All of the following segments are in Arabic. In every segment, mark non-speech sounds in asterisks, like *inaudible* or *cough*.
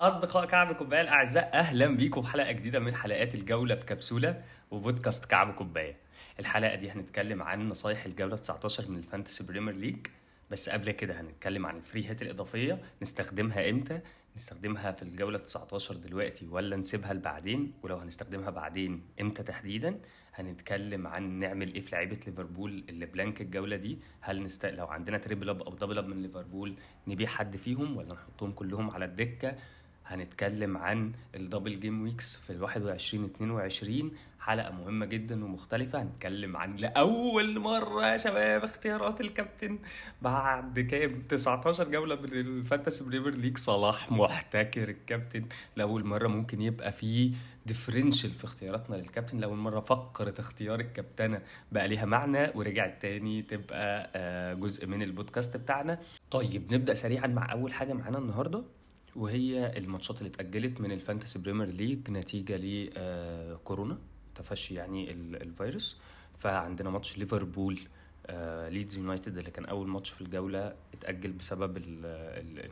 أصدقاء كعب كوباية الأعزاء أهلا بيكم. في حلقة جديدة من حلقات الجولة في كبسولة وبودكاست كعب كوباية. الحلقة دي هنتكلم عن نصايح الجولة 19 من ال Fantasy Premier League. بس قبل كده هنتكلم عن ال free hit الإضافية. نستخدمها إمتى؟ نستخدمها في الجولة 19 دلوقتي ولا نسيبها لبعدين؟ ولو هنستخدمها بعدين إمتى تحديدا؟ هنتكلم عن نعمل إيه في لعيبة ليفربول اللي blank الجولة دي. هل نست... لو عندنا triple up أو double up من ليفربول نبيع حد فيهم ولا نحطهم كلهم على الدكة؟ هنتكلم عن ال double game weeks في ال 21 22 حلقة مهمة جدا ومختلفة. هنتكلم عن لأول مرة يا شباب اختيارات الكابتن. بعد كام؟ 19 جولة من ال Fantasy Premier League صلاح محتكر الكابتن. لأول مرة ممكن يبقى فيه differential في اختياراتنا للكابتن. لأول مرة فقرة اختيار الكابتنة بقى ليها معنى ورجعت تاني تبقى آه، جزء من البودكاست بتاعنا. طيب نبدأ سريعا مع أول حاجة معانا النهاردة. وهي الماتشات اللي اتأجلت من ال Fantasy Premier League نتيجة لكورونا تفشي يعني ال- الفيروس. فعندنا ماتش ليفربول آه، ليدز يونايتد اللي كان أول ماتش في الجولة اتأجل بسبب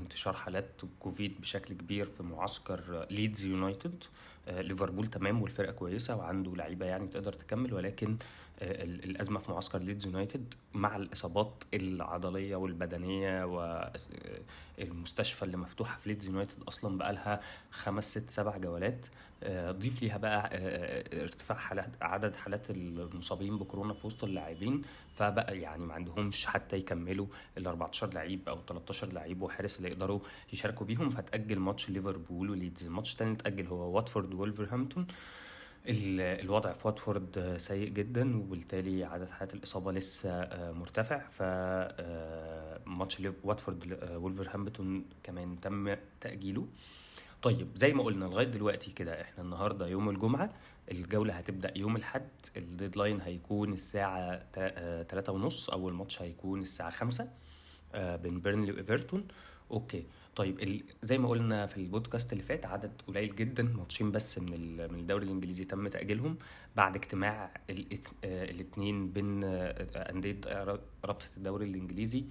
انتشار حالات كوفيد بشكل كبير في معسكر ليدز يونايتد آه، ليفربول تمام والفرقة كويسة وعنده لعيبة يعني تقدر تكمل ولكن آه، ال- الأزمة في معسكر ليدز يونايتد مع الإصابات العضلية والبدنية والمستشفى اللي مفتوحة في ليدز يونايتد أصلا بقى لها خمس ست سبع جولات آه، ضيف ليها بقى آه، ارتفاع حالات عدد حالات المصابين بكورونا في وسط اللاعبين فبقى يعني ما عندهمش حتى يكملوا ال 14 لعيب أو 13 لعيب وحارس اللي يقدروا يشاركوا بيهم فتأجل ماتش ليفربول وليدز. الماتش الثاني اتأجل هو واتفورد وولفرهامبتون. ال- الوضع في واتفورد سيء جدا وبالتالي عدد حالات الإصابة لسه آه، مرتفع. ف آه، ماتش واتفورد آه، وولفرهامبتون كمان تم تأجيله. طيب زي ما قلنا لغاية دلوقتي كده إحنا النهاردة يوم الجمعة الجولة هتبدأ يوم الحد ال deadline هيكون الساعة تا- آه، تلاتة ونص أول ماتش هيكون الساعة خمسة آه، بين بيرنلي وايفرتون okay طيب. زي ما قلنا في البودكاست اللي فات عدد قليل جدا ماتشين بس من. من الدوري الإنجليزي تم تأجيلهم بعد اجتماع الات... آه، الاثنين بين أندية رابطة الدوري الإنجليزي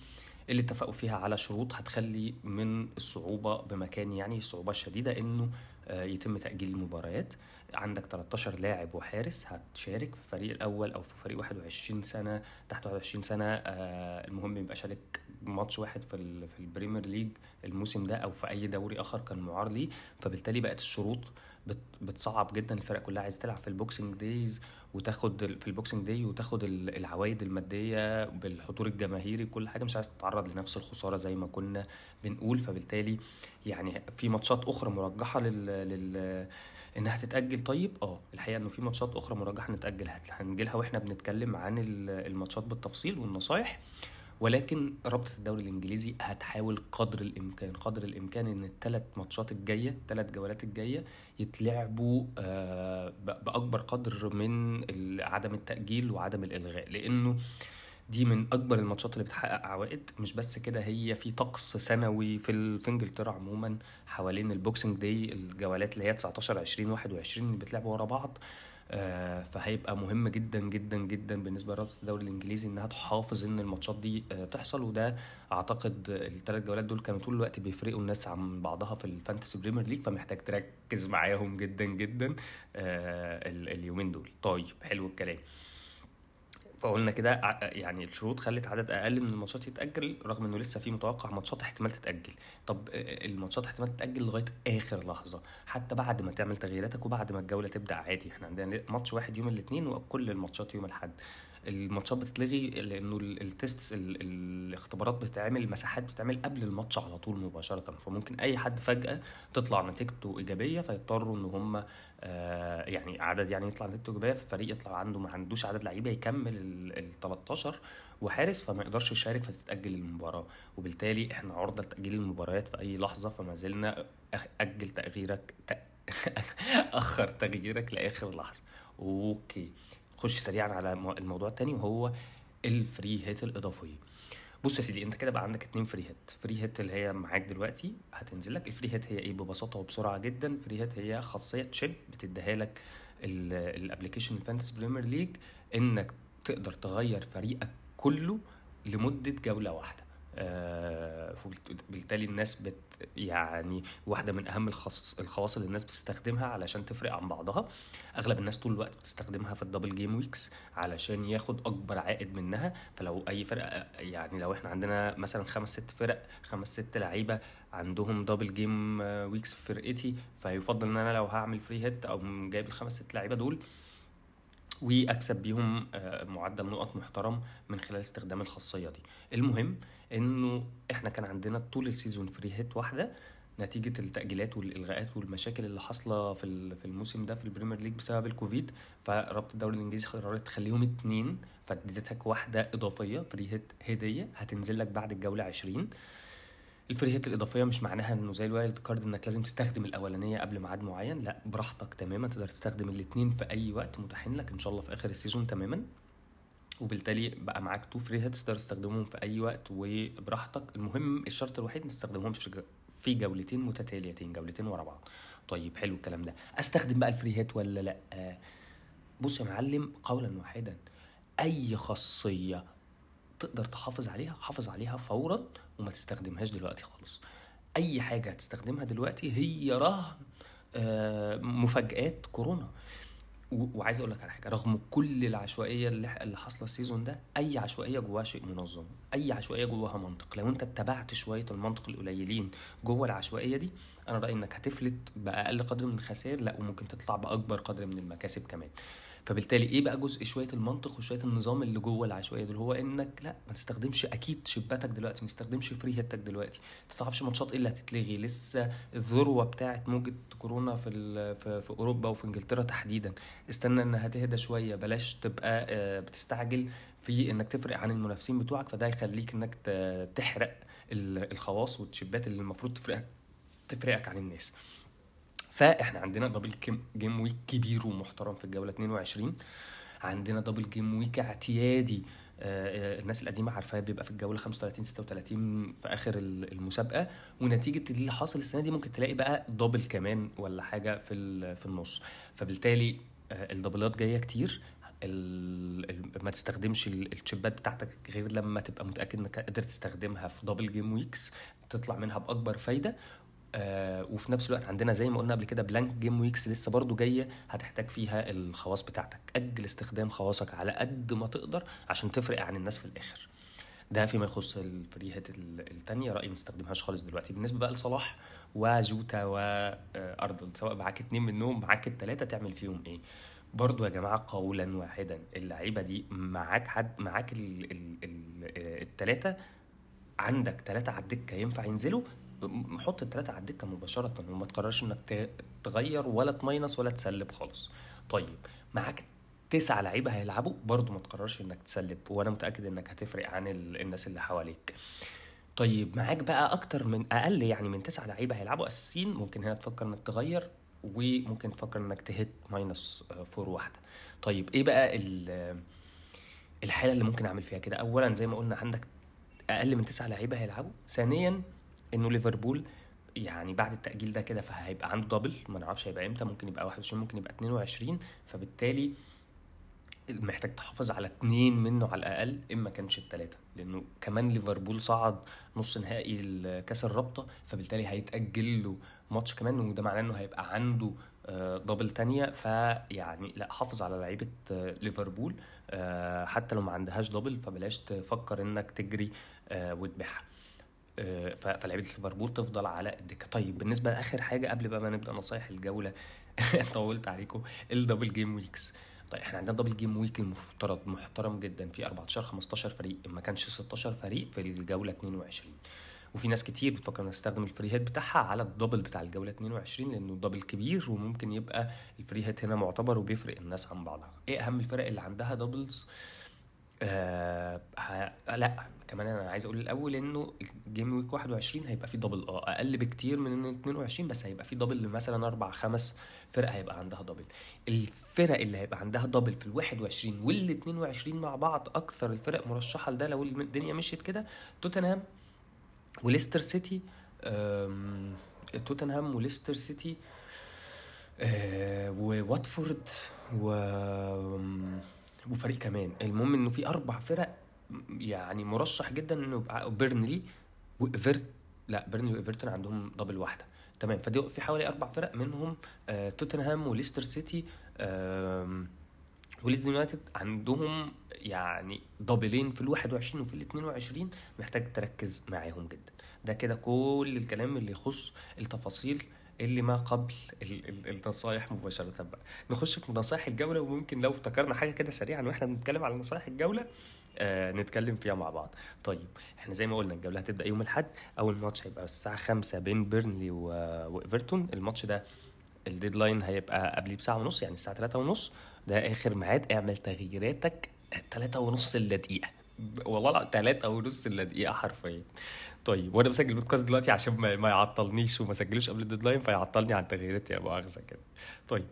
اللي اتفقوا فيها على شروط هتخلي من الصعوبة بمكان يعني الصعوبة الشديدة إنه يتم تأجيل المباريات. عندك 13 لاعب وحارس هتشارك في الفريق الأول أو في فريق 21 سنة تحت 21 سنة. آه، المهم يبقى شارك ماتش واحد في في ال Premier League الموسم ده أو في أي دوري آخر كان معار ليه. فبالتالي بقت الشروط بت- بتصعب جدا. الفرق كلها عايز تلعب في ال Boxing Days وتاخد في ال Boxing Day وتاخد ال- العوائد المادية بالحضور الجماهيري كل حاجة مش عايز تتعرض لنفس الخسارة زي ما كنا بنقول. فبالتالي يعني في ماتشات أخرى مرجحة لل, لل إنها تتأجل. طيب آه الحقيقة إنه في ماتشات أخرى مرجحة تتأجل هت- هنجيلها وإحنا بنتكلم عن ال- الماتشات بالتفصيل والنصايح. ولكن رابطة الدوري الإنجليزي هتحاول قدر الإمكان قدر الإمكان إن الثلاث ماتشات الجاية الثلاث جولات الجاية يتلعبوا آه، بأكبر قدر من عدم التأجيل وعدم الإلغاء لأنه دي من أكبر الماتشات اللي بتحقق عوائد مش بس كده هي في طقس سنوي في في انجلترا عموما حوالين ال Boxing Day الجولات اللي هي 19 20 21 اللي بتلعبوا ورا بعض. فهيبقى مهم جدا جدا جدا بالنسبة لرابطة الدوري الإنجليزي إنها تحافظ إن الماتشات دي آه، تحصل. وده أعتقد الثلاث جولات دول كانوا طول الوقت بيفرقوا الناس عن بعضها في ال Fantasy Premier League فمحتاج تركز معاهم جدا جدا آه، ال- اليومين دول. طيب حلو الكلام. فقلنا كده يعني الشروط خلت عدد أقل من الماتشات يتأجل رغم إنه لسه في متوقع ماتشات احتمال تتأجل. طب الماتشات احتمال تتأجل لغاية آخر لحظة. حتى بعد ما تعمل تغييراتك وبعد ما الجولة تبدأ عادي. إحنا عندنا ماتش واحد يوم الاثنين وكل الماتشات يوم الأحد. الماتشات بتتلغي لأنه ال- التيست ال- الاختبارات بتتعمل المساحات بتتعمل قبل الماتش على طول مباشرة. فممكن أي حد فجأة تطلع نتيجته إيجابية فيضطروا إن هم آه، يعني عدد يعني يطلع نتيجته إيجابية فالفريق يطلع عنده ما عندوش عدد لعيبة يكمل ال 13 وحارس فما يقدرش يشارك فتتأجل المباراة. وبالتالي إحنا عرضة لتأجيل المباريات في أي لحظة فما زلنا أجل تغييرك ت- *laughs* أخر تغييرك لآخر لحظة. okay. نخش سريعا على مو- الموضوع التاني وهو ال free hit الإضافية. بص يا سيدي أنت كده بقى عندك اتنين فري هيت. فري هيت اللي هي معاك دلوقتي هتنزل لك. ال free hit هي إيه؟ ببساطة وبسرعة جدا. free hit هي خاصية chip بتديها لك ال application ال Fantasy Premier League إنك تقدر تغير فريقك كله لمدة جولة واحدة. فبالتالي الناس بت يعني واحدة من أهم الخواص اللي الناس بتستخدمها علشان تفرق عن بعضها. أغلب الناس طول الوقت بتستخدمها في ال double game weeks علشان ياخد أكبر عائد منها. فلو أي فرقة يعني لو إحنا عندنا مثلا خمس ست فرق خمس ست لعيبة عندهم double game weeks في فرقتي فيفضل إن أنا لو هعمل free hit أو جايب الخمس ست لعيبة دول وأكسب بيهم آه، معدل نقط محترم من خلال استخدام الخاصية دي. المهم إنه إحنا كان عندنا طول ال season free hit واحدة نتيجة التأجيلات والإلغاءات والمشاكل اللي حاصلة في في الموسم ده في ال Premier League بسبب الكوفيد فرابطة الدوري الإنجليزي قررت تخليهم اتنين فاديتك واحدة إضافية free hit هدية هتنزل لك بعد الجولة 20 ال free hit الإضافية مش معناها إنه زي ال wild card إنك لازم تستخدم الأولانية قبل ميعاد معين لأ براحتك تماما تقدر تستخدم الاثنين في أي وقت متاحين لك إن شاء الله في آخر ال season تماما. وبالتالي بقى معاك two free hits تقدر تستخدمهم في أي وقت وبراحتك. المهم الشرط الوحيد ما تستخدمهمش في جولتين متتاليتين جولتين ورا بعض. طيب حلو الكلام ده. أستخدم بقى ال free hit ولا لأ؟ بص يا معلم قولا واحدا. أي خاصية تقدر تحافظ عليها حافظ عليها فورا وما تستخدمهاش دلوقتي خالص. أي حاجة هتستخدمها دلوقتي هي رهن آه، مفاجآت كورونا. وعايز أقول لك على حاجة رغم كل العشوائية اللي اللي حاصلة السيزون ده أي عشوائية جواها شيء منظم أي عشوائية جواها منطق. لو أنت اتبعت شوية المنطق القليلين جوه العشوائية دي أنا رأيي إنك هتفلت بأقل قدر من الخسائر لا وممكن تطلع بأكبر قدر من المكاسب كمان. فبالتالي إيه بقى جزء شوية المنطق وشوية النظام اللي جوه العشوائية دول؟ هو إنك لأ ما تستخدمش أكيد شباتك دلوقتي ما تستخدمش فري هيتك دلوقتي. ما تعرفش ماتشات إيه اللي هتتلغي. لسه الذروة بتاعه موجة كورونا في في, أوروبا وفي إنجلترا تحديدا. استنى إنها تهدى شوية. بلاش تبقى آه، بتستعجل في إنك تفرق عن المنافسين بتوعك. فده يخليك إنك تحرق الخواص والتشبات اللي المفروض تفرقك تفرقك عن الناس. فاحنا عندنا double game week كبير ومحترم في الجولة 22 عندنا double game week اعتيادي. آه، الناس القديمة عارفاه بيبقى في الجولة 35 36 في آخر المسابقة. ونتيجة اللي حاصل السنة دي ممكن تلاقي بقى double كمان ولا حاجة في في النص. فبالتالي آه، ال double ات جاية كتير. ما تستخدمش ال chip ات بتاعتك غير لما تبقى متأكد إنك قادر تستخدمها في double game weeks تطلع منها بأكبر فايدة. آه وفي نفس الوقت عندنا زي ما قلنا قبل كده blank game weeks لسه برضو جاية هتحتاج فيها الخواص بتاعتك. أجل استخدام خواصك على قد ما تقدر عشان تفرق عن الناس في الآخر. ده فيما يخص ال free hit ات التانية رأيي ما تستخدمهاش خالص دلوقتي. بالنسبة بقى لصلاح وجوتا وأرنولد سواء معاك اتنين منهم معاك التلاتة تعمل فيهم إيه؟ برضو يا جماعة قولا واحدا اللعيبة دي معاك حد معاك التلاتة عندك تلاتة على الدكة ينفع ينزلوا؟ حط التلاتة على الدكة مباشرة وما تقررش إنك تغير ولا ت minus ولا تسلب خالص. طيب معاك تسعة لعيبة هيلعبوا برضو ما تقررش إنك تسلب وأنا متأكد إنك هتفرق عن الناس اللي حواليك. طيب معاك بقى أكتر من أقل يعني من تسعة لعيبة هيلعبوا أساسيين ممكن هنا تفكر إنك تغير وممكن تفكر إنك ت hit minus four واحدة. طيب إيه بقى الحالة اللي ممكن أعمل فيها كده؟ اولا زي ما قلنا عندك أقل من تسعة لعيبة هيلعبوا. ثانيا انه ليفربول يعني بعد التأجيل ده كده فهيبقى عنده دبل ما نعرفش هيبقى إمتى ممكن يبقى 21 ممكن يبقى 22 فبالتالي محتاج تحافظ على اتنين منه على الأقل اما كانش التلاتة لأنه كمان ليفربول صعد نص نهائي كاس الرابطة فبالتالي هيتأجل له ماتش كمان وده معناه إنه هيبقى عنده double آه، تانية فيعني لا حافظ على لعيبة آه، ليفربول آه، حتى لو ما عندهاش double فبلاش تفكر إنك تجري وتبيعها. فلعيبة ليفربول تفضل على الدكة. طيب بالنسبة لآخر حاجة قبل بقى ما نبدأ نصايح الجولة *laughs* طولت عليكم ال double game weeks. طيب إحنا عندنا double game week المفترض محترم جدا. في 14 15 فريق ما كانش 16 فريق في الجولة 22 وفي ناس كتير بتفكر إنها تستخدم ال free hit بتاعها على ال double بتاع الجولة 22 لأنه ال double كبير وممكن يبقى ال free hit هنا معتبر وبيفرق الناس عن بعضها. إيه أهم الفرق اللي عندها doubles آه لا كمان أنا عايز أقول الأول إنه game week 21 هيبقى فيه double آه أقل بكتير من 22 بس هيبقى فيه double مثلا أربع خمس فرق هيبقى عندها double الفرق اللي هيبقى عندها double في ال 21 وال 22 مع بعض أكثر الفرق مرشحة لده لو الدنيا مشيت كده توتنهام وليستر سيتي توتنهام وليستر سيتي آه وواتفورد و وفريق كمان. المهم إنه في أربع فرق يعني مرشح جدا إنه يبقى بيرنلي وإيفرت لا بيرنلي وإيفرتون عندهم double واحدة. تمام. فدي في حوالي أربع فرق منهم آه توتنهام وليستر سيتي آه وليدز يونايتد. عندهم يعني double ين في ال 21 وفي ال 22 محتاج تركز معاهم جدا. ده كده كل الكلام اللي يخص التفاصيل اللي ما قبل النصايح مباشرة بقى. نخش في نصايح الجولة وممكن لو افتكرنا حاجة كده سريعا وإحنا بنتكلم على نصايح الجولة آه نتكلم فيها مع بعض. طيب إحنا زي ما قلنا الجولة هتبدأ يوم الأحد. أول ماتش هيبقى الساعة خمسة بين بيرنلي وإيفرتون. الماتش ده ال deadline هيبقى قبليه بساعة ونص يعني الساعة تلاتة ونص. ده آخر ميعاد. اعمل تغييراتك تلاتة ونص إلا دقيقة والله لا تلاتة ونص إلا دقيقة حرفيا. طيب وأنا بسجل البودكاست دلوقتي عشان ما يعطلنيش وما سجلوش قبل ال deadline فيعطلني عن تغييراتي يا مؤاخذه كده. طيب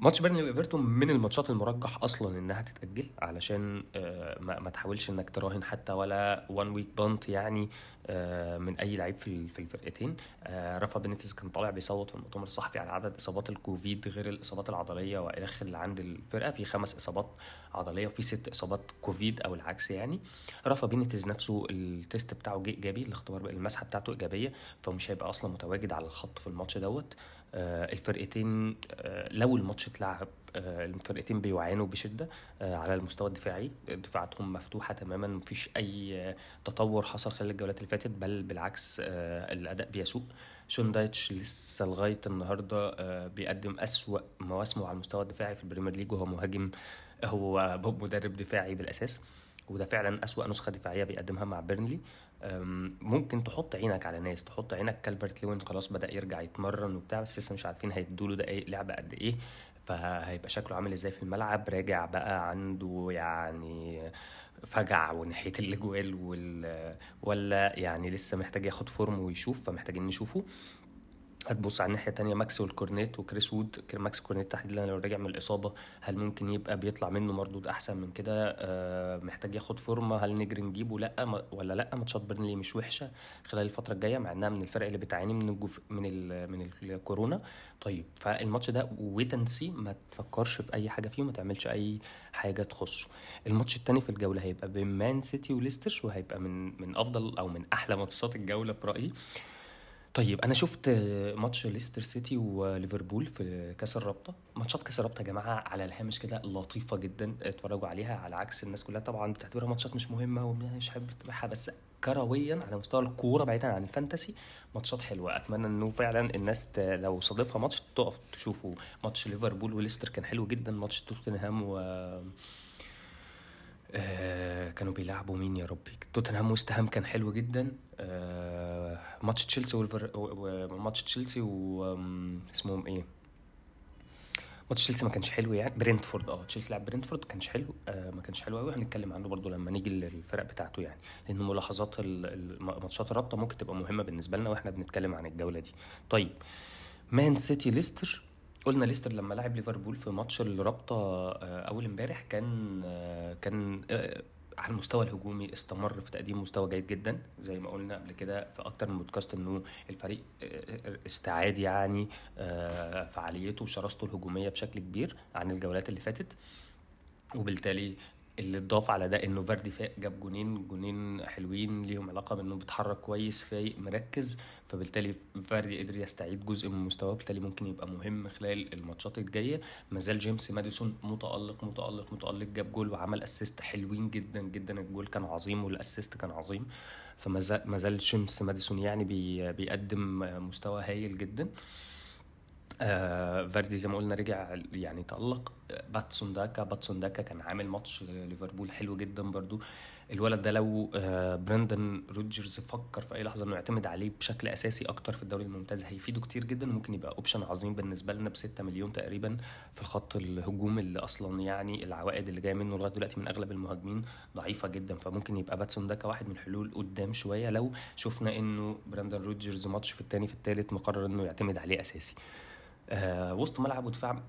ماتش بيرنلي وإيفرتون من الماتشات المرجح أصلا إنها تتأجل علشان آه، ما تحاولش إنك تراهن حتى ولا one week punt يعني آه، من أي لعيب في الفرقتين. آه، رافا بينيتز كان طالع بيصوت في المؤتمر الصحفي على عدد إصابات الكوفيد غير الإصابات العضلية والخ اللي عند الفرقة. في خمس إصابات عضلية وفي ست إصابات كوفيد أو العكس يعني. رافا بينيتز نفسه ال test بتاعه إيجابي الاختبار المسحة بتاعته إيجابية فمش هيبقى أصلا متواجد على الخط في الماتش دوت. الفرقتين آه، لو الماتش اتلعب آه، الفرقتين بيعانوا بشدة على المستوى الدفاعي دفاعاتهم مفتوحة تماما مفيش أي تطور حصل خلال الجولات اللي فاتت بل بالعكس الأداء بيسوء. شون دايتش لسه لغاية النهارده بيقدم أسوأ مواسمه على المستوى الدفاعي في البريمير ليج وهو مهاجم هو مدرب دفاعي بالأساس وده فعلا أسوأ نسخة دفاعية بيقدمها مع بيرنلي. ممكن تحط عينك على ناس تحط عينك كالفرت لوين خلاص بدأ يرجع يتمرن وبتاع بس لسه مش عارفين هيدوا له دقايق لعبة قد إيه فهيبقى شكله عامل إزاي في الملعب راجع بقى عنده يعني فجع وناحية *laughs* الأجوال وال ولا يعني لسه محتاج ياخد فورم ويشوف فمحتاجين نشوفه. هتبص على الناحية التانية ماكسويل كورنيت وكريس وود. ماكس كورنيت تحديدا لو رجع من الإصابة هل ممكن يبقى بيطلع منه مردود أحسن من كده؟ آه محتاج ياخد فورمه. هل نجري نجيبه لأ ولا لأ ماتشات بيرنلي مش وحشة خلال الفترة الجاية مع إنها من الفرق اللي بتعاني من ال gap من ال من الكورونا. طيب فالماتش ده wait and see ما تفكرش في أي حاجة فيه وما تعملش أي حاجة تخصه. الماتش التاني في الجولة هيبقى بين مان سيتي وليستر وهيبقى من من أفضل أو من أحلى ماتشات الجولة في رأيي. طيب أنا شفت ماتش ليستر سيتي وليفربول في كأس الرابطة. ماتشات كأس الرابطة يا جماعة على الهامش كده لطيفة جدا اتفرجوا عليها على عكس الناس كلها طبعا بتعتبرها ماتشات مش مهمة ومش حابب تتابعها بس كرويا على مستوى الكورة بعيدا عن الفانتسي ماتشات حلوة. أتمنى إنه فعلا الناس لو صادفها ماتش تقف تشوفوا ماتش ليفربول وليستر كان حلو جدا ماتش توتنهام و آه كانوا بيلعبوا مين يا ربي؟ توتنهام وست هام كان حلو جدا. ماتش تشيلسي والفر... ماتش تشيلسي و اسمهم إيه؟ ماتش تشيلسي ما كانش حلو يعني. برينتفورد آه تشيلسي لعب برينتفورد ما كانش حلو آه ما كانش حلو قوي هنتكلم عنه برضو لما نيجي للفرق بتاعته يعني. لأن ملاحظات الماتشات الرابطة ممكن تبقى مهمة بالنسبة لنا وإحنا بنتكلم عن الجولة دي. طيب مان سيتي ليستر. قلنا ليستر لما لعب ليفربول في ماتش الرابطة آه، أول امبارح كان آه، كان آه، على المستوى الهجومي استمر في تقديم مستوى جيد جدا زي ما قلنا قبل كده في أكتر من بودكاست إنه الفريق استعاد يعني فعاليته وشراسته الهجومية بشكل كبير عن الجولات اللي فاتت. وبالتالي اللي اتضاف على ده انه فاردي فاق جاب جونين جونين حلوين ليهم علاقة بانه بيتحرك كويس فايق مركز. فبالتالي فاردي قدر يستعيد جزء من مستواه بالتالي ممكن يبقى مهم خلال الماتشات الجاية. ما زال جيمس ماديسون متألق متألق متألق جاب جول وعمل assist حلوين جدا جدا. الجول كان عظيم وال assist كان عظيم. فما زال جيمس ماديسون يعني بيقدم مستوى هايل جدا. آه فاردي زي ما قلنا رجع يعني تألق. باتسون داكا باتسون داكا كان عامل ماتش ليفربول حلو جدا برضو. الولد ده لو آه براندن روجرز فكر في أي لحظة إنه يعتمد عليه بشكل أساسي أكتر في الدوري الممتاز هيفيده كتير جدا وممكن يبقى option عظيم بالنسبة لنا ب 6 مليون تقريبا في الخط الهجوم اللي أصلا يعني العوائد اللي جاية منه لغاية دلوقتي من أغلب المهاجمين ضعيفة جدا. فممكن يبقى باتسون داكا واحد من الحلول قدام شوية لو شفنا إنه براندن روجرز ماتش في الثاني في الثالث مقرر إنه يعتمد عليه أساسي. آه وسط ملعب ودفاع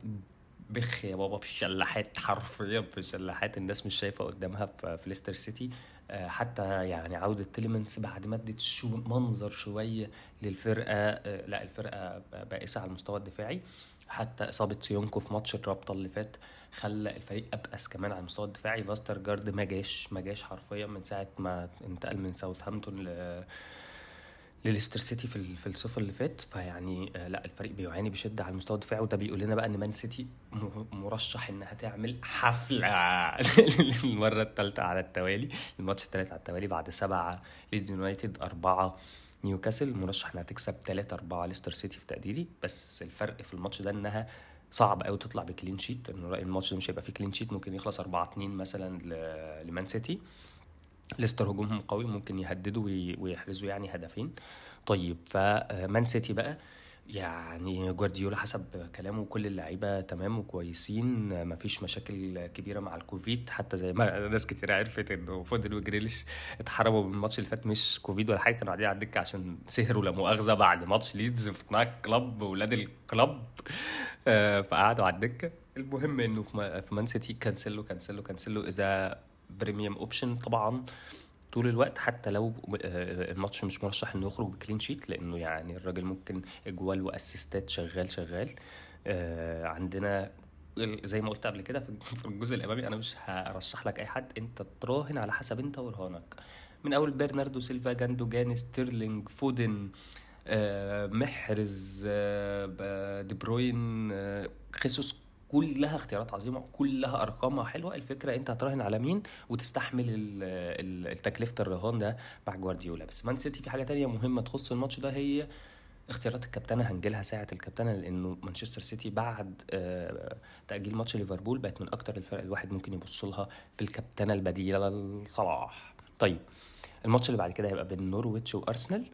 بخ يا بابا في الشلاحات حرفيا في الشلاحات الناس مش شايفة قدامها في, ليستر سيتي. آه، حتى يعني عودة تيليمنز بعد ما ادت show منظر شوية للفرقة آه، لا الفرقة بائسة على المستوى الدفاعي. حتى إصابة سويونكو في ماتش الرابطة اللي فات خلى الفريق أبأس كمان على المستوى الدفاعي. فاسترجارد ما جاش ما جاش حرفيا من ساعة ما انتقل من ساوثهامبتون لليستر سيتي في في الصيف اللي فات فيعني آه، لا الفريق بيعاني بشدة على المستوى الدفاعي وده بيقول لنا بقى إن مان سيتي مرشح إنها تعمل حفلة *laughs* للمرة الثالثه على التوالي الماتش الثالث على التوالي بعد سبعة ليدز يونايتد أربعة نيوكاسل. مرشح إنها تكسب 3 4 ليستر سيتي في تقديري. بس الفرق في الماتش ده إنها صعب قوي تطلع ب clean sheet الماتش ده مش هيبقى فيه clean sheet ممكن يخلص 4 2 مثلا لمان سيتي. ليستر هجومهم قوي ممكن يهددوا ويحرزوا يعني هدفين. طيب فمان سيتي بقى يعني جوارديولا حسب كلامه كل اللعيبة تمام وكويسين مفيش مشاكل كبيرة مع الكوفيد. حتى زي ما *laughs* ناس كتير عرفت إنه فودن وجريليش اتحرموا من الماتش اللي فات مش كوفيد ولا حاجة كانوا قاعدين على الدكة عشان سهروا لا مؤاخذة بعد ماتش ليدز في night club ولاد الكلاب آه، فقعدوا على الدكة. المهم إنه في مان سيتي كانسلو كانسلو كانسلو is a premium option طبعا طول الوقت حتى لو آه، الماتش مش مرشح إنه يخرج ب clean sheet لأنه يعني الراجل ممكن اجوال وأسيستات شغال شغال. آه، عندنا زي ما قلت قبل كده *laughs* في الجزء الأمامي أنا مش هرشح لك أي حد أنت تراهن على حسب أنت ورهانك. من أول برناردو سيلفا جوندوجان ستيرلينج فودن آه، محرز دي بروين خيسوس كلها اختيارات عظيمة كلها أرقامها حلوة. الفكرة أنت هتراهن على مين وتستحمل التكلفة الرهان ده مع جوارديولا. بس مان سيتي في حاجة تانية مهمة تخص الماتش ده هي اختيارات الكابتنة هنجيلها ساعة الكابتنة لأنه مانشستر سيتي بعد آه، تأجيل ماتش ليفربول بقت من أكتر الفرق الواحد ممكن يبص لها في الكابتنة البديلة لصلاح طيب الماتش اللي بعد كده هيبقى بين نورويتش وأرسنال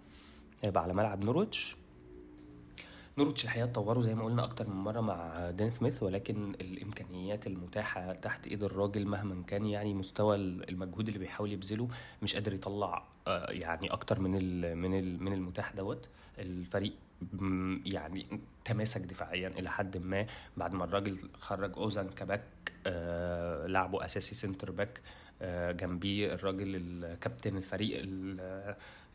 هيبقى على ملعب نورويتش. نورويتش الحقيقة اتطوروا زي ما قلنا أكتر من مرة مع دين سميث ولكن الإمكانيات المتاحة تحت إيد الراجل مهما كان يعني مستوى المجهود اللي بيحاول يبذله مش قادر يطلع آه، يعني أكتر من من من المتاح دوت. الفريق يعني تماسك دفاعيا إلى حد ما. بعد ما الراجل خرج أوزان كباك آه لعبه أساسي centre back آه جنبيه الراجل الكابتن الفريق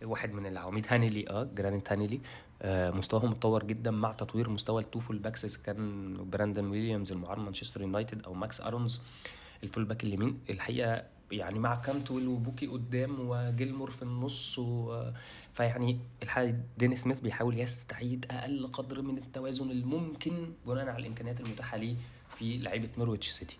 واحد من العواميد. هانلي آه جرانت هانلي آه مستواهم اتطور جدا مع تطوير مستوى ال two full backs كان براندن ويليامز المعار مانشستر يونايتد أو ماكس أرونز. ال full back اليمين الحقيقة يعني مع كانتويل وبوكي قدام وجيلمور في النص و... فيعني الحقيقة دين سميث بيحاول يستعيد أقل قدر من التوازن الممكن بناء على الإمكانيات المتاحة ليه في لعيبة نورويتش سيتي.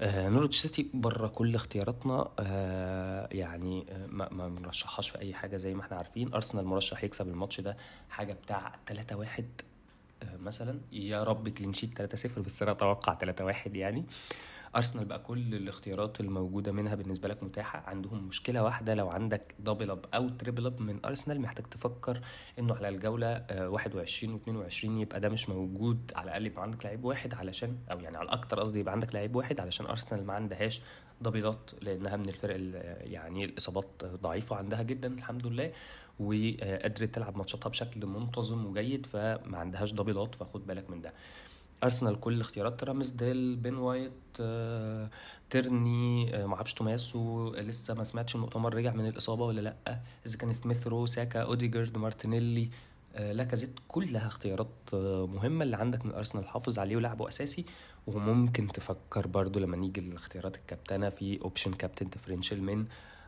آه نورويتش سيتي بره كل اختياراتنا آه يعني آه ما, ما بنرشحهاش في أي حاجة زي ما إحنا عارفين. أرسنال مرشح يكسب الماتش ده حاجة بتاع 3 1 آه مثلا. يا رب clean sheet 3 0 بس أنا أتوقع 3 1 يعني. أرسنال بقى كل الاختيارات الموجودة منها بالنسبة لك متاحة؟ عندهم مشكلة واحدة لو عندك double up أو triple up من أرسنال محتاج تفكر إنه على الجولة 21 و22 يبقى ده مش موجود على الأقل يبقى عندك لعيب واحد علشان أو يعني على الأكتر قصدي يبقى عندك لعيب واحد علشان أرسنال ما عندهاش دبلات لأنها من الفرق يعني الإصابات ضعيفة عندها جدا الحمد لله وقدرت تلعب ماتشاتها بشكل منتظم وجيد فما عندهاش دبلات فخد بالك من ده. أرسنال كل الاختيارات رامسديل بين وايت آه، تيرني آه، ما أعرفش تومياسو لسه ما سمعتش المؤتمر رجع من الإصابة ولا لأ؟ إذا كان سميث ساكا أوديجارد مارتينيلي آه، لاكازيت كلها اختيارات مهمة اللي عندك من أرسنال حافظ عليه ولعبه أساسي. وممكن تفكر برضو لما نيجي لاختيارات الكابتنة في option captain differential من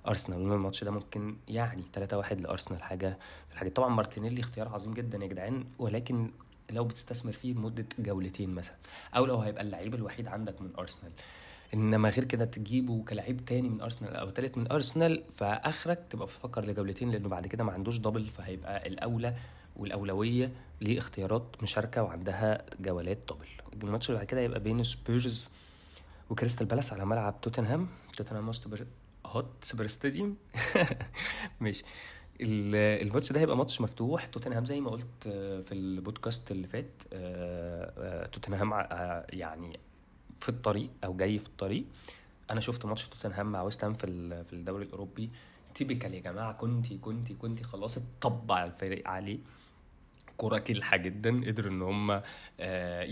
أرسنال. الماتش ده ممكن يعني 3 1 لأرسنال حاجة في الحاجة طبعا مارتينيلي اختيار عظيم جدا يا جدعان ولكن لو بتستثمر فيه لمدة جولتين مثلا أو لو هيبقى اللعيب الوحيد عندك من أرسنال. إنما غير كده تجيبه كلاعب تاني من أرسنال أو تالت من أرسنال فآخرك تبقى بتفكر لجولتين لأنه بعد كده ما عندوش double فهيبقى الأولى والأولوية لاختيارات مشاركة وعندها جولات double الماتش اللي بعد كده هيبقى بين سبيرز وكريستال بالاس على ملعب توتنهام. توتنهام هوتسبير stadium. *laughs* ماشي. الماتش ده هيبقى ماتش مفتوح. توتنهام زي ما قلت آه، في البودكاست اللي فات آه، آه، توتنهام يعني في الطريق أو جاي في الطريق. أنا شفت ماتش توتنهام مع ويست هام في في الدوري الأوروبي. typical يا جماعة كونتي كونتي كونتي خلاص اتطبع الفريق عليه. كرة كلحة جدا قدروا إن هم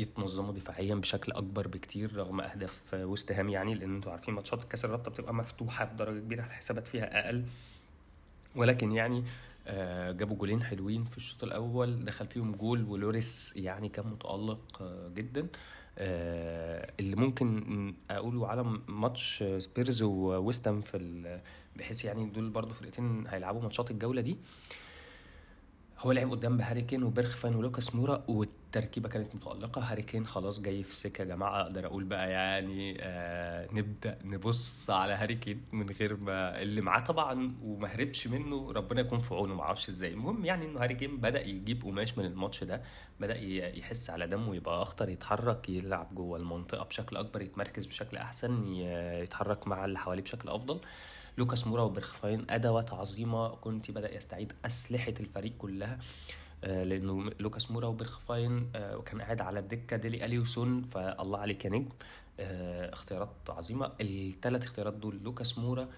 يتنظموا دفاعيا بشكل أكبر بكتير رغم أهداف وست هام يعني لأن أنتوا عارفين ماتشات كأس الرابطة بتبقى مفتوحة بدرجة كبيرة الحسابات فيها أقل. ولكن يعني آه، جابوا جولين حلوين في الشوط الأول دخل فيهم جول ولوريس يعني كان متألق آه، جدا. اللي ممكن أقوله على ماتش سبيرز وويست هام في بحيث يعني دول برضو فرقتين هيلعبوا ماتشات الجولة دي. هو لعب قدام بهاري كين وبيرخفاين ولوكاس مورا والتركيبه كانت متألقة. هاري كين خلاص جاي في السكة يا جماعة أقدر أقول بقى يعني آه نبدأ نبص على هاري كين من غير ما اللي معاه طبعا وما هربش منه ربنا يكون في عونه ما أعرفش إزاي. المهم يعني إنه هاري كين بدأ يجيب قماش من الماتش ده بدأ يحس على دمه يبقى أخطر يتحرك يلعب جوه المنطقة بشكل أكبر يتمركز بشكل أحسن يتحرك مع اللي حواليه بشكل أفضل. لوكاس مورا وبرخفاين أدوات عظيمة كونتي بدأ يستعيد أسلحة الفريق كلها. لأنه لوكاس مورا وبرخفاين آه، كان قاعد على الدكة ديلي ألي وسون فالله عليك يا نجم. آه، اختيارات عظيمة. الثلاث اختيارات دول لوكاس مورا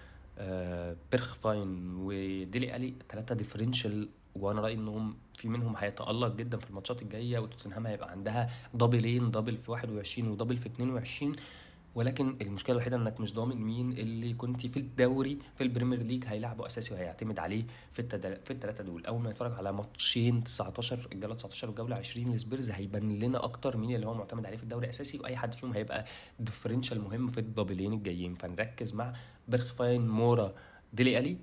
بيرخفاين وديلي ألي ثلاثة differential وأنا رأيي إنهم في منهم هيتألق جدا في الماتشات الجاية وتوتنهام هيبقى عندها دبلين double في 21 و double في 22 ولكن المشكلة الوحيدة إنك مش ضامن مين اللي كونتي في الدوري في البريمير ليج هيلعبه أساسي وهيعتمد عليه في التدل... في الثلاثه دول. أول ما نتفرج على ماتشين 19 الجولة 19 والجولة 20 لسبيرز هيبان لنا أكتر مين اللي هو معتمد عليه في الدوري اساسي وأي حد فيهم هيبقى differential مهم في الدبلين الجايين. فنركز مع بيرخفاين مورا ديلي ألي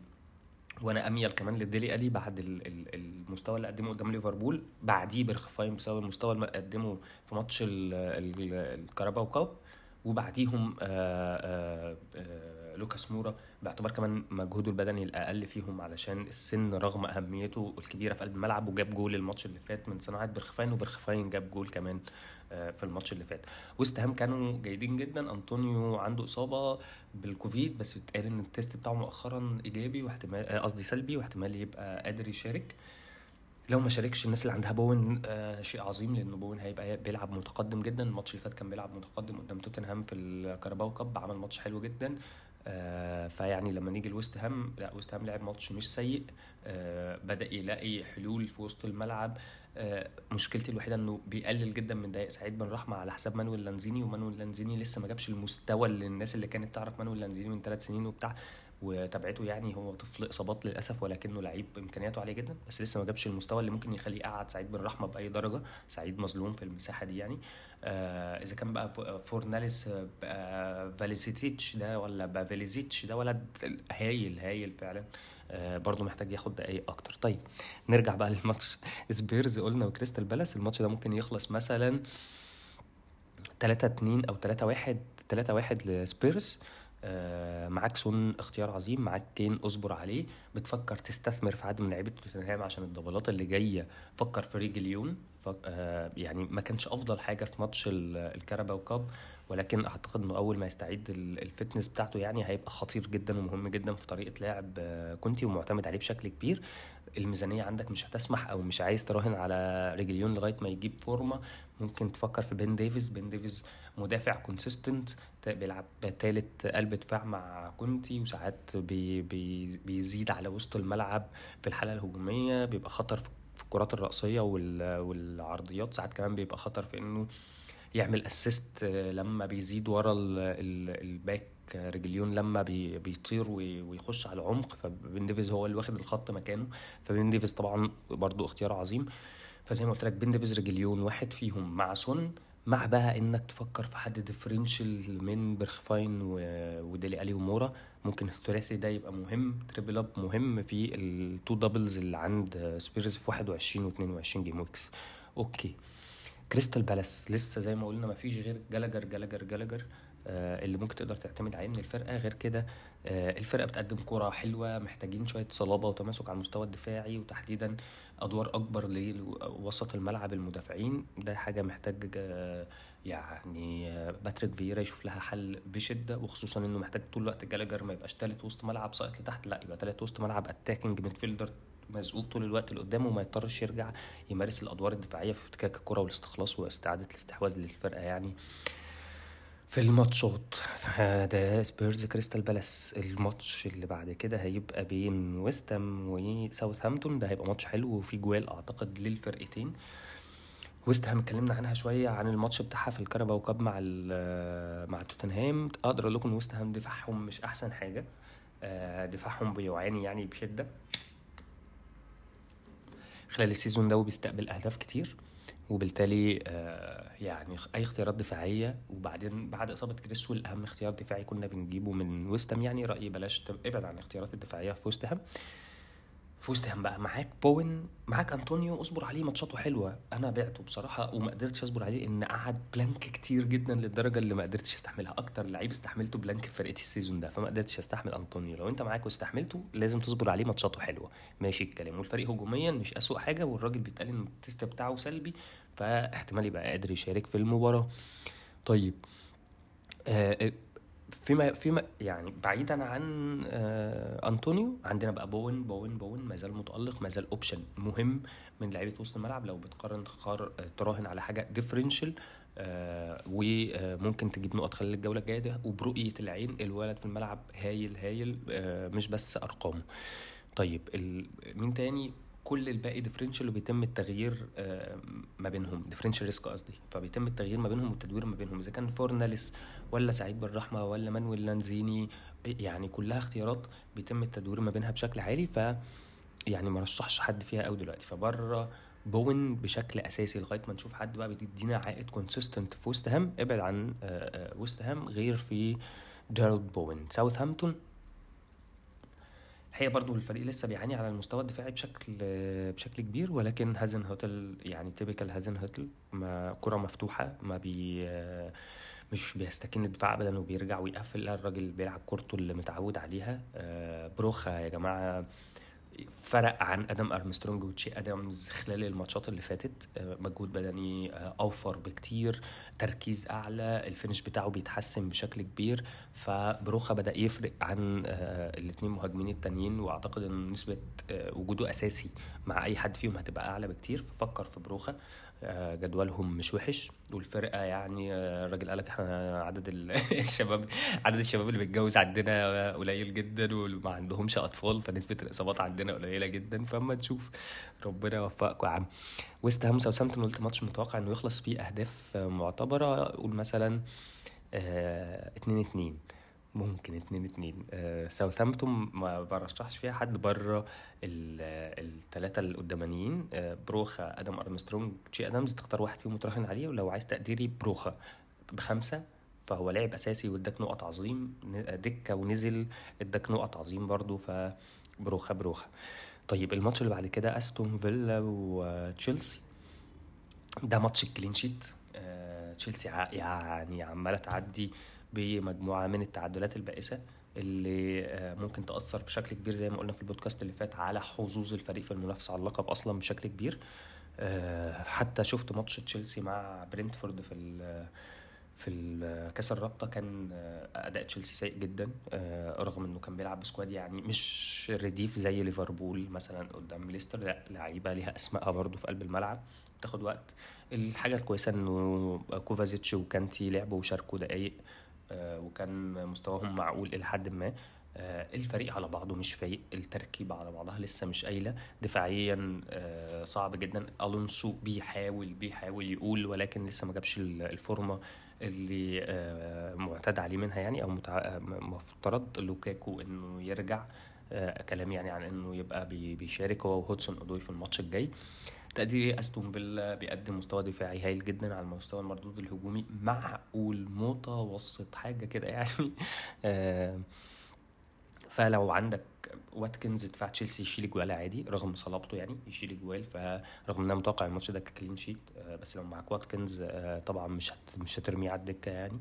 وأنا أميل كمان لديلي ألي بعد المستوى اللي قدمه قدام ليفربول. بعديه بيرخفاين بسبب المستوى اللي قدمه في ماتش الكاراباو كاب. وبعديهم آه، آه، آه، لوكاس مورا باعتبار كمان مجهوده البدني الأقل فيهم علشان السن رغم أهميته الكبيرة في قلب الملعب وجاب جول الماتش اللي فات من صناعة برخفاين وبرخفاين جاب جول كمان في الماتش اللي فات. وست هام كانوا جيدين جدا. أنطونيو عنده إصابة بالكوفيد بس بيتقال إن ال test بتاعه مؤخرا إيجابي واحتمال قصدي سلبي واحتمال يبقى قادر يشارك. لو ما شاركش الناس اللي عندها بوين آه شيء عظيم لأن بوين هيبقى بيلعب متقدم جدا. الماتش اللي فات كان بيلعب متقدم قدام توتنهام في الكاراباو كاب عمل ماتش حلو جدا. آه فيعني لما نيجي لويست هام لا ويست هام لعب ماتش مش سيء. آه بدأ يلاقي حلول في وسط الملعب. آه مشكلتي الوحيدة إنه بيقلل جدا من دقائق سعيد بن رحمة على حساب مانويل لانزيني ومانويل لانزيني لسه ما جابش المستوى اللي الناس اللي كانت تعرف مانويل لانزيني من ثلاث سنين وبتاع. وتابعته يعني هو طفل إصابات للأسف ولكنه لعيب إمكانياته عالية جدا بس لسه ما جابش المستوى اللي ممكن يخليه يقعد سعيد بن رحمة بأي درجة سعيد مظلوم في المساحة دي يعني. آه إذا كان بقى فورناليس آه فلاسيتش ده ولا فلاسيتش ده ولد هايل هايل فعلا. آه برضه محتاج ياخد دقايق أكتر. طيب نرجع بقى للماتش. *laughs* سبيرز قلنا وكريستال بالاس الماتش ده ممكن يخلص مثلا 3 2 أو 3 1 3 1 لسبيرز. آه، معاك سون اختيار عظيم معاك كين اصبر عليه. بتفكر تستثمر في عدد من لعيبة توتنهام عشان الدبلات اللي جاية. فكر في ريجيلون آه، يعني ما كانش أفضل حاجة في ماتش الكاراباو كاب ولكن أعتقد إنه أول ما يستعيد ال fitness بتاعته يعني هيبقى خطير جدا ومهم جدا في طريقة لعب آه، كونتي ومعتمد عليه بشكل كبير. الميزانية عندك مش هتسمح أو مش عايز تراهن على ريجيلون لغاية ما يجيب فورمة ممكن تفكر في بين ديفيز. بين ديفيز مدافع consistent بيلعب تالت قلب دفاع مع كونتي وساعات بي بي بيزيد على وسط الملعب في الحالة الهجومية بيبقى خطر في الكرات الرأسية والعرضيات. ساعات كمان بيبقى خطر في إنه يعمل assist لما بيزيد ورا ال back ريجيلون لما بيطير ويخش على العمق فبين ديفيز هو اللي واخد الخط مكانه. فبين ديفيز طبعا برضو اختيار عظيم. فزي ما قلت لك بين ديفيز ريجيلون واحد فيهم مع سون مع بقى إنك تفكر في حد differential من برخفاين وديلي ألي ومورا. ممكن الثلاثي ده يبقى مهم triple up مهم في ال two doubles اللي عند سبيرز في 21 و22 game weeks okay. كريستال بالاس لسه زي ما قلنا مفيش غير جالاجر جالاجر آه اللي ممكن تقدر تعتمد عليه من الفرقة. غير كده آه الفرقة بتقدم كرة حلوة محتاجين شوية صلابة وتماسك على المستوى الدفاعي وتحديدا أدوار أكبر لوسط الملعب المدافعين. ده حاجة محتاج آه يعني آه، باتريك فييرا يشوف لها حل بشدة وخصوصا إنه محتاج طول الوقت جالاجر ما يبقاش تالت وسط ملعب ساقط لتحت. لا يبقى تالت وسط ملعب attacking midfielder مزقوق طول الوقت لقدام وما يضطرش يرجع يمارس الأدوار الدفاعية في افتكاك الكرة والاستخلاص واستعادة الاستحواذ للفرقة يعني. في الماتشات ده سبيرز كريستال بالاس. الماتش اللي بعد كده هيبقى بين ويستهام وساوثهامبتون. ده هيبقى ماتش حلو وفي اجوال أعتقد للفرقتين. ويست هام اتكلمنا عنها شوية عن الماتش بتاعها في الكاراباو كاب مع مع توتنهام. أقدر أقول لكم ويست هام دفاعهم مش أحسن حاجة. آه، دفاعهم بيعاني يعني بشدة. خلال ال season ده وبيستقبل أهداف كتير. وبالتالي آه، يعني أي اختيارات دفاعية وبعدين بعد إصابة كريسويل أهم اختيار دفاعي كنا بنجيبه من ويستهام يعني رأيي بلاش ابعد عن الاختيارات الدفاعية في ويستهام في وستهام بقى معاك بوين معاك أنطونيو اصبر عليه ماتشاته حلوة. أنا بعته بصراحة وما قدرتش أصبر عليه ان قعد blank كتير جدا للدرجة اللي ما قدرتش أستحملها. أكتر لعيب استحملته blank في فرقتي ال season ده فما قدرتش أستحمل أنطونيو. لو أنت معاك واستحملته لازم تصبر عليه ماتشاته حلوة. ماشي الكلام. والفريق هجوميا مش اسوء حاجة والراجل بيتقال إن ال test بتاعه سلبي فاحتمال يبقى قادر يشارك في المباراة. طيب آه فيما فيما يعني بعيدا عن آه أنطونيو عندنا بقى بوين بوين بوين ما زال متألق ما زال option مهم من لعيبة وسط الملعب. لو بتقارن تراهن على حاجة differential آه وممكن تجيب نقط خلال الجولة الجاية ده وبرؤية العين الولد في الملعب هايل هايل آه مش بس أرقامه. طيب مين تاني؟ كل الباقي differential وبيتم التغيير آه، ما بينهم differential risk قصدي. فبيتم التغيير ما بينهم والتدوير ما بينهم. إذا كان فورناليس ولا سعيد بن رحمة ولا مانويل لانزيني يعني كلها اختيارات بيتم التدوير ما بينها بشكل عالي. ف يعني ما رشحش حد فيها قوي دلوقتي. فبره بوين بشكل أساسي لغاية ما نشوف حد بقى بيدينا عائد consistent في وست هام. ابعد عن آه، آه، وست هام غير في جارود بوين ساوثهامبتون هي برضو الفريق لسه بيعاني على المستوى الدفاعي بشكل بشكل كبير ولكن هازنهوتل يعني typical هازنهوتل ما كرة مفتوحة ما بي مش بيستكين الدفاع ابدا وبيرجع ويقفل لا الراجل بيلعب كورته اللي متعود عليها. آه، بروخا يا جماعة فرق عن آدم أرمسترونج وتشي ادمز خلال الماتشات اللي فاتت. آه، مجهود بدني آه، over بكتير تركيز أعلى الفينش بتاعه بيتحسن بشكل كبير فبروخا بدأ يفرق عن آه، الاثنين مهاجمين التانيين وأعتقد إن نسبة وجوده أساسي مع أي حد فيهم هتبقى أعلى بكتير. ففكر في بروخا جدولهم مش وحش والفرقة يعني آه، الراجل قال لك إحنا عدد *laughs* الشباب عدد الشباب اللي بيتجوز عندنا قليل جدا وما عندهمش أطفال فنسبة الإصابات عندنا قليلة جدا فأما نشوف ربنا يوفقكم يا عم. ويست هام ساوثهامبتون قلت ماتش متوقع إنه يخلص فيه أهداف معتبرة قول مثلا 2 آه، 2 ممكن اتنين اتنين. آه ساوثهامبتون ما برشحش فيها حد بره الثلاثه القدامانيين آه بروخا آدم أرمسترونج تشي ادمز تختار واحد فيهم وتراهن عليه. ولو عايز تقديري بروخا بخمسة. فهو لاعب أساسي واداك نقط عظيم. دكة ونزل اداك نقط عظيم برضو. فبروخا بروخا طيب الماتش اللي بعد كده أستون فيلا وتشيلسي. ده ماتش ال clean sheet. آه تشيلسي يعني عمالة تعدي. بمجموعة من التعادلات البائسة اللي آه، ممكن تأثر بشكل كبير زي ما قلنا في البودكاست اللي فات على حظوظ الفريق في المنافسة على اللقب أصلا بشكل كبير. آه، حتى شفت ماتش تشيلسي مع برينتفورد في ال في كأس الرابطة كان آه، أداء تشيلسي سيء جدا. رغم إنه كان بيلعب ب squad يعني مش رديف زي ليفربول مثلا قدام ليستر. لا لعيبة ليها اسمائها برضو في قلب الملعب. بتاخد وقت. الحاجة الكويسة إنه كوفازيتش وكانتي لعبوا وشاركوا دقايق. آه، وكان مستواهم معقول إلى حد ما. آه، الفريق على بعضه مش فايق التركيبة على بعضها لسه مش قايمة. دفاعيا آه، صعب جدا. ألونسو بيحاول بيحاول يقول ولكن لسه ما جابش الفورمة اللي معتاد عليه منها يعني أو مفترض لوكاكو إنه يرجع. كلام يعني عن إنه يبقى بيشارك هو وهودسون أودوي في الماتش الجاي. تقديري استون فيلا بيقدم مستوى دفاعي هايل جدا على المستوى المردود الهجومي معقول متوسط حاجة كده يعني. *laughs* آه، فلو عندك واتكنز دفاع تشيلسي يشيل جوال عادي رغم صلابته يعني يشيل جوال فرغم ان أنا متوقع الماتش ده clean sheet آه، بس لو معاك واتكنز آه، طبعا مش مش هترميه على الدكة يعني.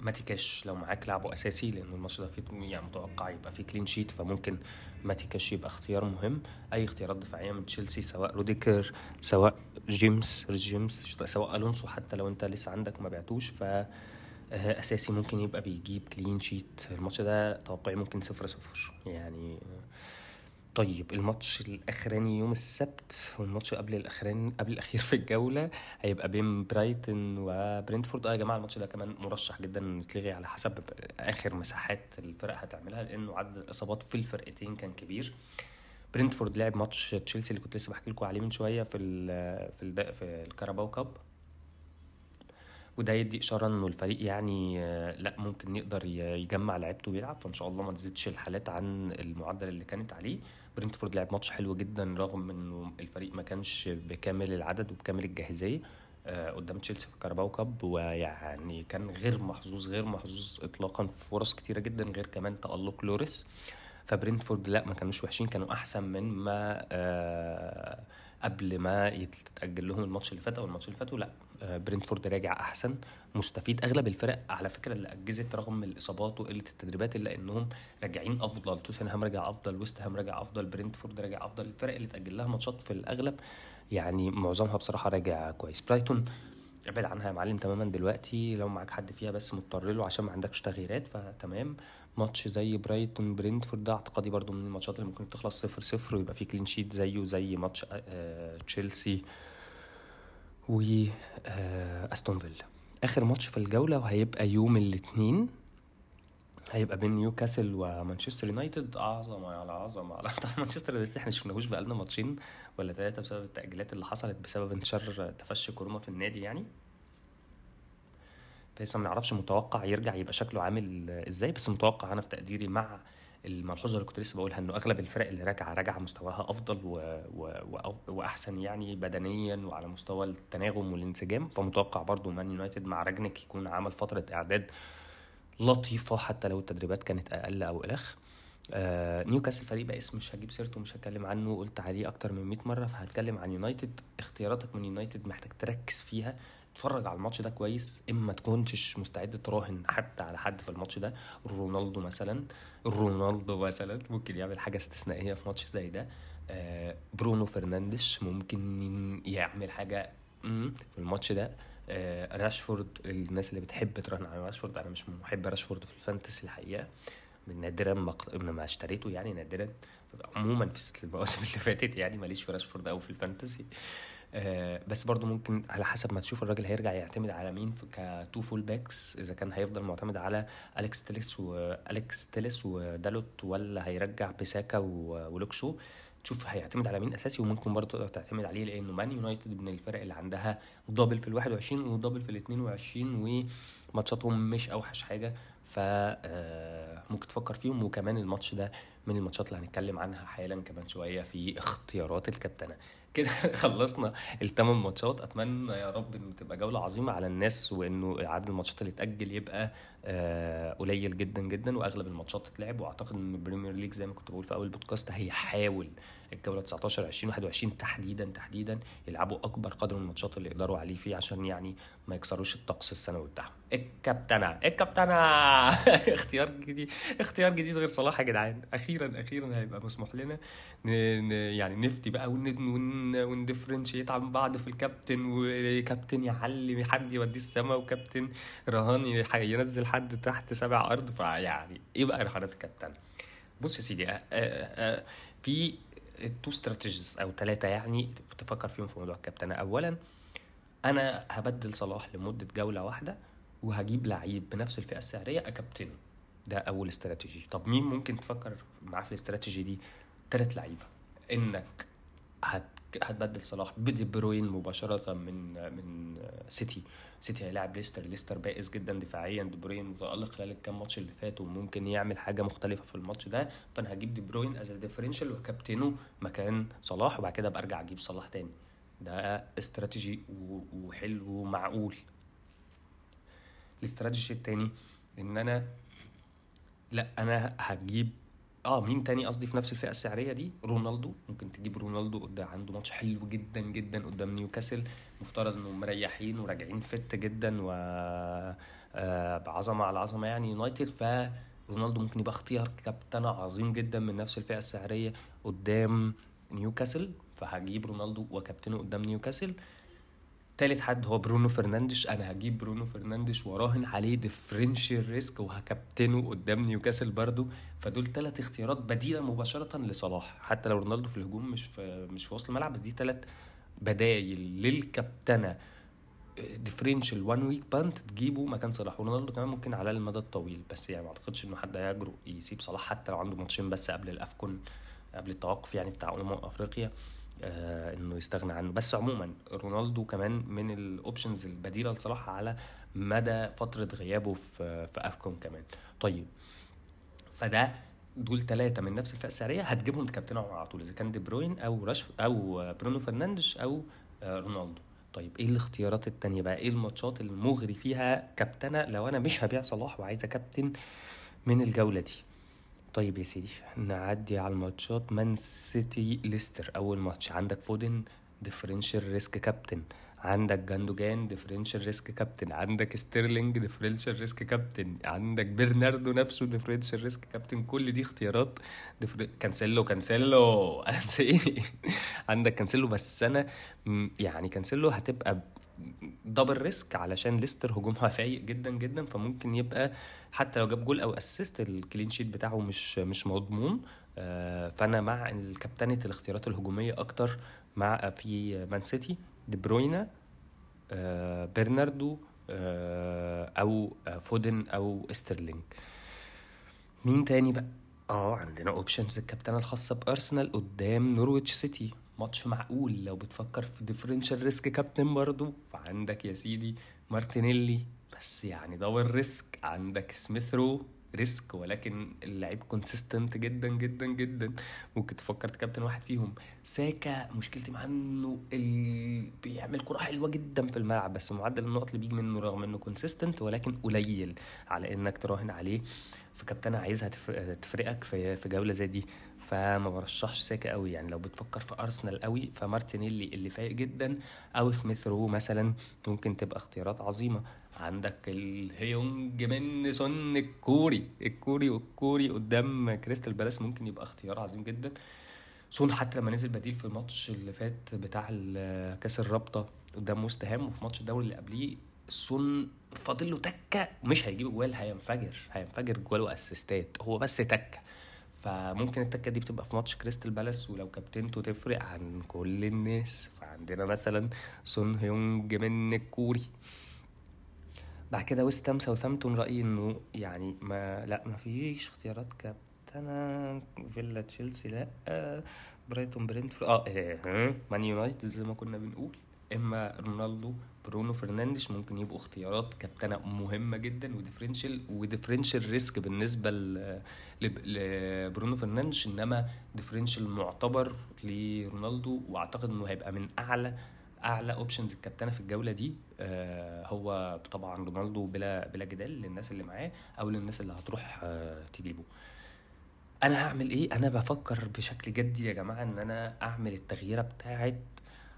ماتي كاش لو معاك لعبه أساسي لأن الماتش ده فيه يعني متوقع يبقى فيه clean sheet فممكن ماتي كاش يبقى اختيار مهم. أي اختيارات دفاعية من تشيلسي سواء روديجر سواء جيمس جيمس سواء ألونسو حتى لو انت لسه عندك ما بعتوش ف آه، أساسي ممكن يبقى بيجيب clean sheet الماتش ده توقعي ممكن صفر صفر. يعني طيب الماتش الأخراني يوم السبت والماتش قبل الاخراني قبل الأخير في الجولة هيبقى بين برايتون وبرنتفورد آه يا جماعة الماتش ده كمان مرشح جدا انه يتلغي على حسب آخر مسحات الفرق هتعملها لأنه عدد الإصابات في الفرقتين كان كبير. برنتفورد لعب ماتش تشيلسي اللي كنت لسه بحكي لكم عليه من شوية في ال في ال في ال Carabao Cup. وده يدي إشارة إنه الفريق يعني آه، لأ ممكن يقدر يجمع لعيبته ويلعب فإن شاء الله ما تزيدش الحالات عن المعدل اللي كانت عليه. برنتفورد لعب ماتش حلو جدا رغم إنه الفريق ما كانش بكامل العدد وبكامل الجاهزية آه، قدام تشيلسي في ال Carabao Cup ويعني كان غير محظوظ غير محظوظ اطلاقا في فرص كتيرة جدا غير كمان تألق لوريس. فبرنتفورد لا ما كانوش وحشين كانوا أحسن من ما آه قبل ما يتأجل لهم الماتش اللي فات أو الماتش اللي فاتوا لا. آه برنتفورد راجع أحسن مستفيد. أغلب الفرق على فكرة اللي أجزت رغم الإصابات وقلة التدريبات إلا إنهم راجعين أفضل. توتنهام راجع أفضل ويست هام راجع أفضل برنتفورد راجع أفضل. الفرق اللي اتاجل لها ماتشات في الأغلب يعني معظمها بصراحة راجع كويس. برايتون ابعد عنها يا معلم تماما دلوقتي. لو معاك حد فيها بس مضطر له عشان ما عندكش تغييرات فتمام. ماتش زي برايتون برينتفورد ده اعتقادي برضو من الماتشات اللي ممكن تخلص صفر صفر ويبقى فيه clean sheet زيه زي ماتش آه تشيلسي و آه أستون فيلا. آخر ماتش في الجولة وهيبقى يوم الاثنين هيبقى بين نيوكاسل ومانشستر يونايتد. عظمة على عظمه على طبعا مانشستر يونايتد. إحنا ما شفناهوش بقالنا ماتشين ولا ثلاثة بسبب التأجيلات اللي حصلت بسبب انتشار تفشي كورونا في النادي يعني. فلسه ما نعرفش متوقع يرجع يبقى شكله عامل إزاي بس متوقع أنا في تقديري مع الملحوظة اللي كنت لسه بقولها إنه أغلب الفرق اللي راجعة راجعة مستواها أفضل و... و... وأحسن يعني بدنيا وعلى مستوى التناغم والانسجام. فمتوقع برضو مان يونايتد مع راجنك يكون عمل فترة إعداد لطيفة حتى لو التدريبات كانت أقل أو إلخ. آه نيوكاسل فريق بقى اسم مش هجيب سيرته مش هتكلم عنه قلت عليه أكتر من 100 مرة. فهتكلم عن يونايتد. اختياراتك من يونايتد محتاج تركز فيها. اتفرج على الماتش ده كويس إما تكونش مستعد تراهن حتى على حد في الماتش ده رونالدو مثلا رونالدو مثلا ممكن يعمل حاجة استثنائية في ماتش زي ده آه برونو فرنانديش ممكن يعمل حاجة في الماتش ده آه راشفورد الناس اللي بتحب تراهن على راشفورد أنا مش محب راشفورد في ال Fantasy الحقيقة نادرا ما, ما اشتريته يعني نادرا عموما في المواسم اللي فاتت يعني ماليش في راشفورد أو في ال Fantasy. آه، بس برضو ممكن على حسب ما تشوف الراجل هيرجع يعتمد على مين ك two full backs إذا كان هيفضل معتمد على اليكس تيليس واليكس تيليس ودالوت ولا هيرجع بساكا ولوكشو. تشوف هيعتمد على مين أساسي وممكن برضه تقدر تعتمد عليه لأنه مان يونايتد من الفرق اللي عندها double في ال 21 و double في ال 22 وماتشاتهم مش أوحش حاجة. ف آه، ممكن تفكر فيهم. وكمان الماتش ده من الماتشات اللي هنتكلم عنها حالا كمان شوية في اختيارات الكابتنة. كده *laughs* خلصنا الثمان ماتشات. أتمنى يا رب انه تبقى جولة عظيمة على الناس وإنه عدد الماتشات اللي اتاجل يبقى قليل جدا جدا وأغلب الماتشات تتلعب. وأعتقد إن ال Premier League زي ما كنت بقول في أول بودكاست هيحاول الجوله 19 20 21 تحديدا تحديدا يلعبوا أكبر قدر من الماتشات اللي يقدروا عليه فيه عشان يعني ما يكسروش الطقس السنوي بتاعهم. الكابتنة الكابتنة! *laughs* اختيار جديد اختيار جديد غير صلاح يا جدعان. أخيرا أخيرا هيبقى مسموح لنا يعني نفتي بقى وندفرنشيت عن بعض في الكابتن وكابتن يعلم حد يوديه السما وكابتن رهان ينزل حد تحت سبع أرض فيعني إيه بقى رهانات الكابتن؟ بص يا سيدي آه، آه، آه، في two strategies أو ثلاثة يعني تفكر فيهم في موضوع الكابتنه اولا أنا هبدل صلاح لمدة جولة واحدة وهجيب لعيب بنفس الفئة السعرية أكابتنه. ده أول استراتيجي طب مين ممكن تفكر معاه في الاستراتيجي دي؟ ثلاث لعيبة. إنك هت هتبدل صلاح بدي بروين مباشرة من مان سيتي. سيتي هيلاعب ليستر. ليستر بائس جدا دفاعيا. دي بروين متألق خلال الكام ماتش اللي فاتوا وممكن يعمل حاجة مختلفة في الماتش ده. فأنا هجيب دي بروين as differential وكابتنه مكان صلاح وبعد كده برجع أجيب صلاح تاني. ده استراتيجي وحلو ومعقول. الاستراتيجي التاني إن أنا لا أنا هجيب آه مين تاني قصدي في نفس الفئة السعرية دي؟ رونالدو. ممكن تجيب رونالدو قدام عنده ماتش حلو جدا جدا قدام نيوكاسل مفترض إنهم مريحين وراجعين فت جدا و آه بعظمة على عظمة يعني يونايتد. فرونالدو ممكن يبقى اختيار كابتن عظيم جدا من نفس الفئة السعرية قدام نيوكاسل. فهجيب رونالدو وكابتنه قدام نيوكاسل. تالت حد هو برونو فرنانديش. أنا هجيب برونو فرنانديش وراهن عليه differential risk وهكابتنه قدام نيوكاسل برضو. فدول ثلاث اختيارات بديلة مباشرة لصلاح. حتى لو رونالدو في الهجوم مش في مش في وسط الملعب بس دي ثلاث بدايل للكابتنة. differential one week punt تجيبه مكان صلاح. ورونالدو كمان ممكن على المدى الطويل. بس يعني ما أعتقدش إنه حد هيجرؤ يسيب صلاح حتى لو عنده ماتشين بس قبل ال AFCON قبل التوقف يعني بتاع أمم أفريقيا. إنه يستغنى عنه. بس عموما رونالدو كمان من ال options البديلة لصلاح على مدى فترة غيابه في في AFCON كمان. طيب. فده دول ثلاثة من نفس الفئة السعرية. هتجيبهم تكابتنهم على طول إذا كان دي بروين أو رش أو برونو فرنانديش أو آه رونالدو. طيب إيه الاختيارات التانية بقى؟ إيه الماتشات المغري فيها كابتنة لو أنا مش هبيع صلاح وعايز كابتن من الجولة دي؟ طيب يا سيدي نعدي على الماتشات مان سيتي ليستر. أول ماتش عندك فودن differential risk captain عندك جوندوجان differential risk captain عندك ستيرلينج differential risk captain عندك برناردو نفسه differential risk captain كل دي اختيارات. differ... كانسيلو كانسيلو. انسي *laughs* عندك كانسيلو بس أنا يعني كانسيلو هتبقى double risk علشان ليستر هجومها *laughs* فايق جدا جدا فممكن يبقى حتى لو جاب جول أو assist ال clean sheet بتاعه مش مش مضمون. فأنا مع الكابتنة الاختيارات الهجومية أكتر مع في مان سيتي دي بروينا آه برناردو آه أو فودن أو استرلينج مين تاني بقى؟ آه عندنا options الكابتنة الخاصة بأرسنال قدام نورويتش سيتي ماتش معقول. لو بتفكر في differential risk captain برضو فعندك يا سيدي مارتينيلي. بس يعني دول risk عندك سميث رو risk ولكن اللعيب consistent جدا جدا جدا. ممكن تفكر تكابتن واحد فيهم. ساكا مشكلتي معاه إنه ال... بيعمل كرة حلوة جدا في الملعب. بس معدل النقط اللي بيجي منه رغم إنه consistent ولكن قليل على إنك تراهن عليه. فكابتنة عايزها تفرقك في جولة زي دي. فما برشحش ساكا قوي. يعني لو بتفكر في أرسنال قوي فمارتينيلي اللي فايق جدا أو سميث رو مثلا ممكن تبقى اختيارات عظيمة. عندك الهيونج من سون الكوري الكوري والكوري قدام كريستال بالاس ممكن يبقى اختيار عظيم جدا. سون حتى لما نزل بديل في الماتش اللي فات بتاع كأس الرابطة قدام وست هام وفي ماتش الدوري اللي قبليه سون فاضل له تكة مش هيجيب جوال هينفجر هينفجر جوال وأسيستات. هو بس تكة. فممكن التكة دي بتبقى في ماتش كريستال بالاس ولو كابتنته تفرق عن كل الناس. فعندنا مثلا سون هيونج من الكوري. بعد كده ويست هام ساوثامبتون رأيي إنه يعني ما لا ما فيش اختيارات كابتنة فيلا تشيلسي لا. آه برايتون برينتفورد آه إيه مان يونايتد زي ما كنا بنقول. إما رونالدو برونو فرنانديش ممكن يبقوا اختيارات كابتنة مهمة جدا و differential و differential risk بالنسبة لبرونو فرنانديش إنما differential معتبر لرونالدو وأعتقد إنه هيبقى من أعلى أعلى options الكابتنة في الجولة دي. آه هو طبعا رونالدو بلا بلا جدال للناس اللي معاه أو للناس اللي هتروح آه تجيبه. أنا هعمل إيه؟ أنا بفكر بشكل جدي يا جماعة إن أنا أعمل التغييرة بتاعه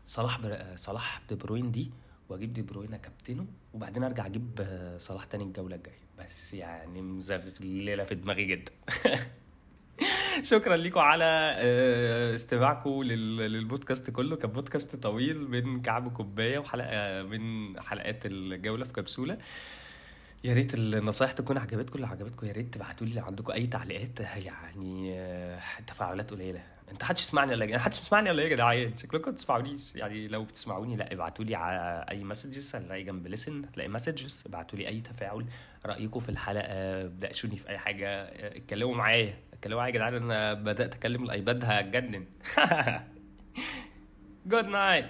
صلاح. صلاح دي بروين دي. واجيب دي بروين كابتنه وبعدين ارجع أجيب صلاح تاني الجولة الجاية. بس يعني مزغللة في دماغي جدا. *laughs* شكرا لكم على استماعكم للبودكاست كله. كان بودكاست طويل من كعب كوباية وحلقة من حلقات الجولة في كبسولة. يا ريت النصايح تكون عجبتكم. لو عجبتكم يا ريت تبعتوا لي عندكم أي تعليقات. يعني تفاعلات قليلة. انت حدش يسمعني ولا إيه حدش يسمعني ولا إيه يا جدعان. شكلكم تسمعونيش يعني لو بتسمعوني لا ابعتوا لي على أي messages هتلاقي جنب listen هتلاقي messages ابعتوا لي أي تفاعل. رأيكم في الحلقة ناقشوني في أي حاجة. اتكلموا معايا. اتكلموا معايا يا جدعان. أنا بدأت أكلم الأيباد هتجنن. *laughs* good night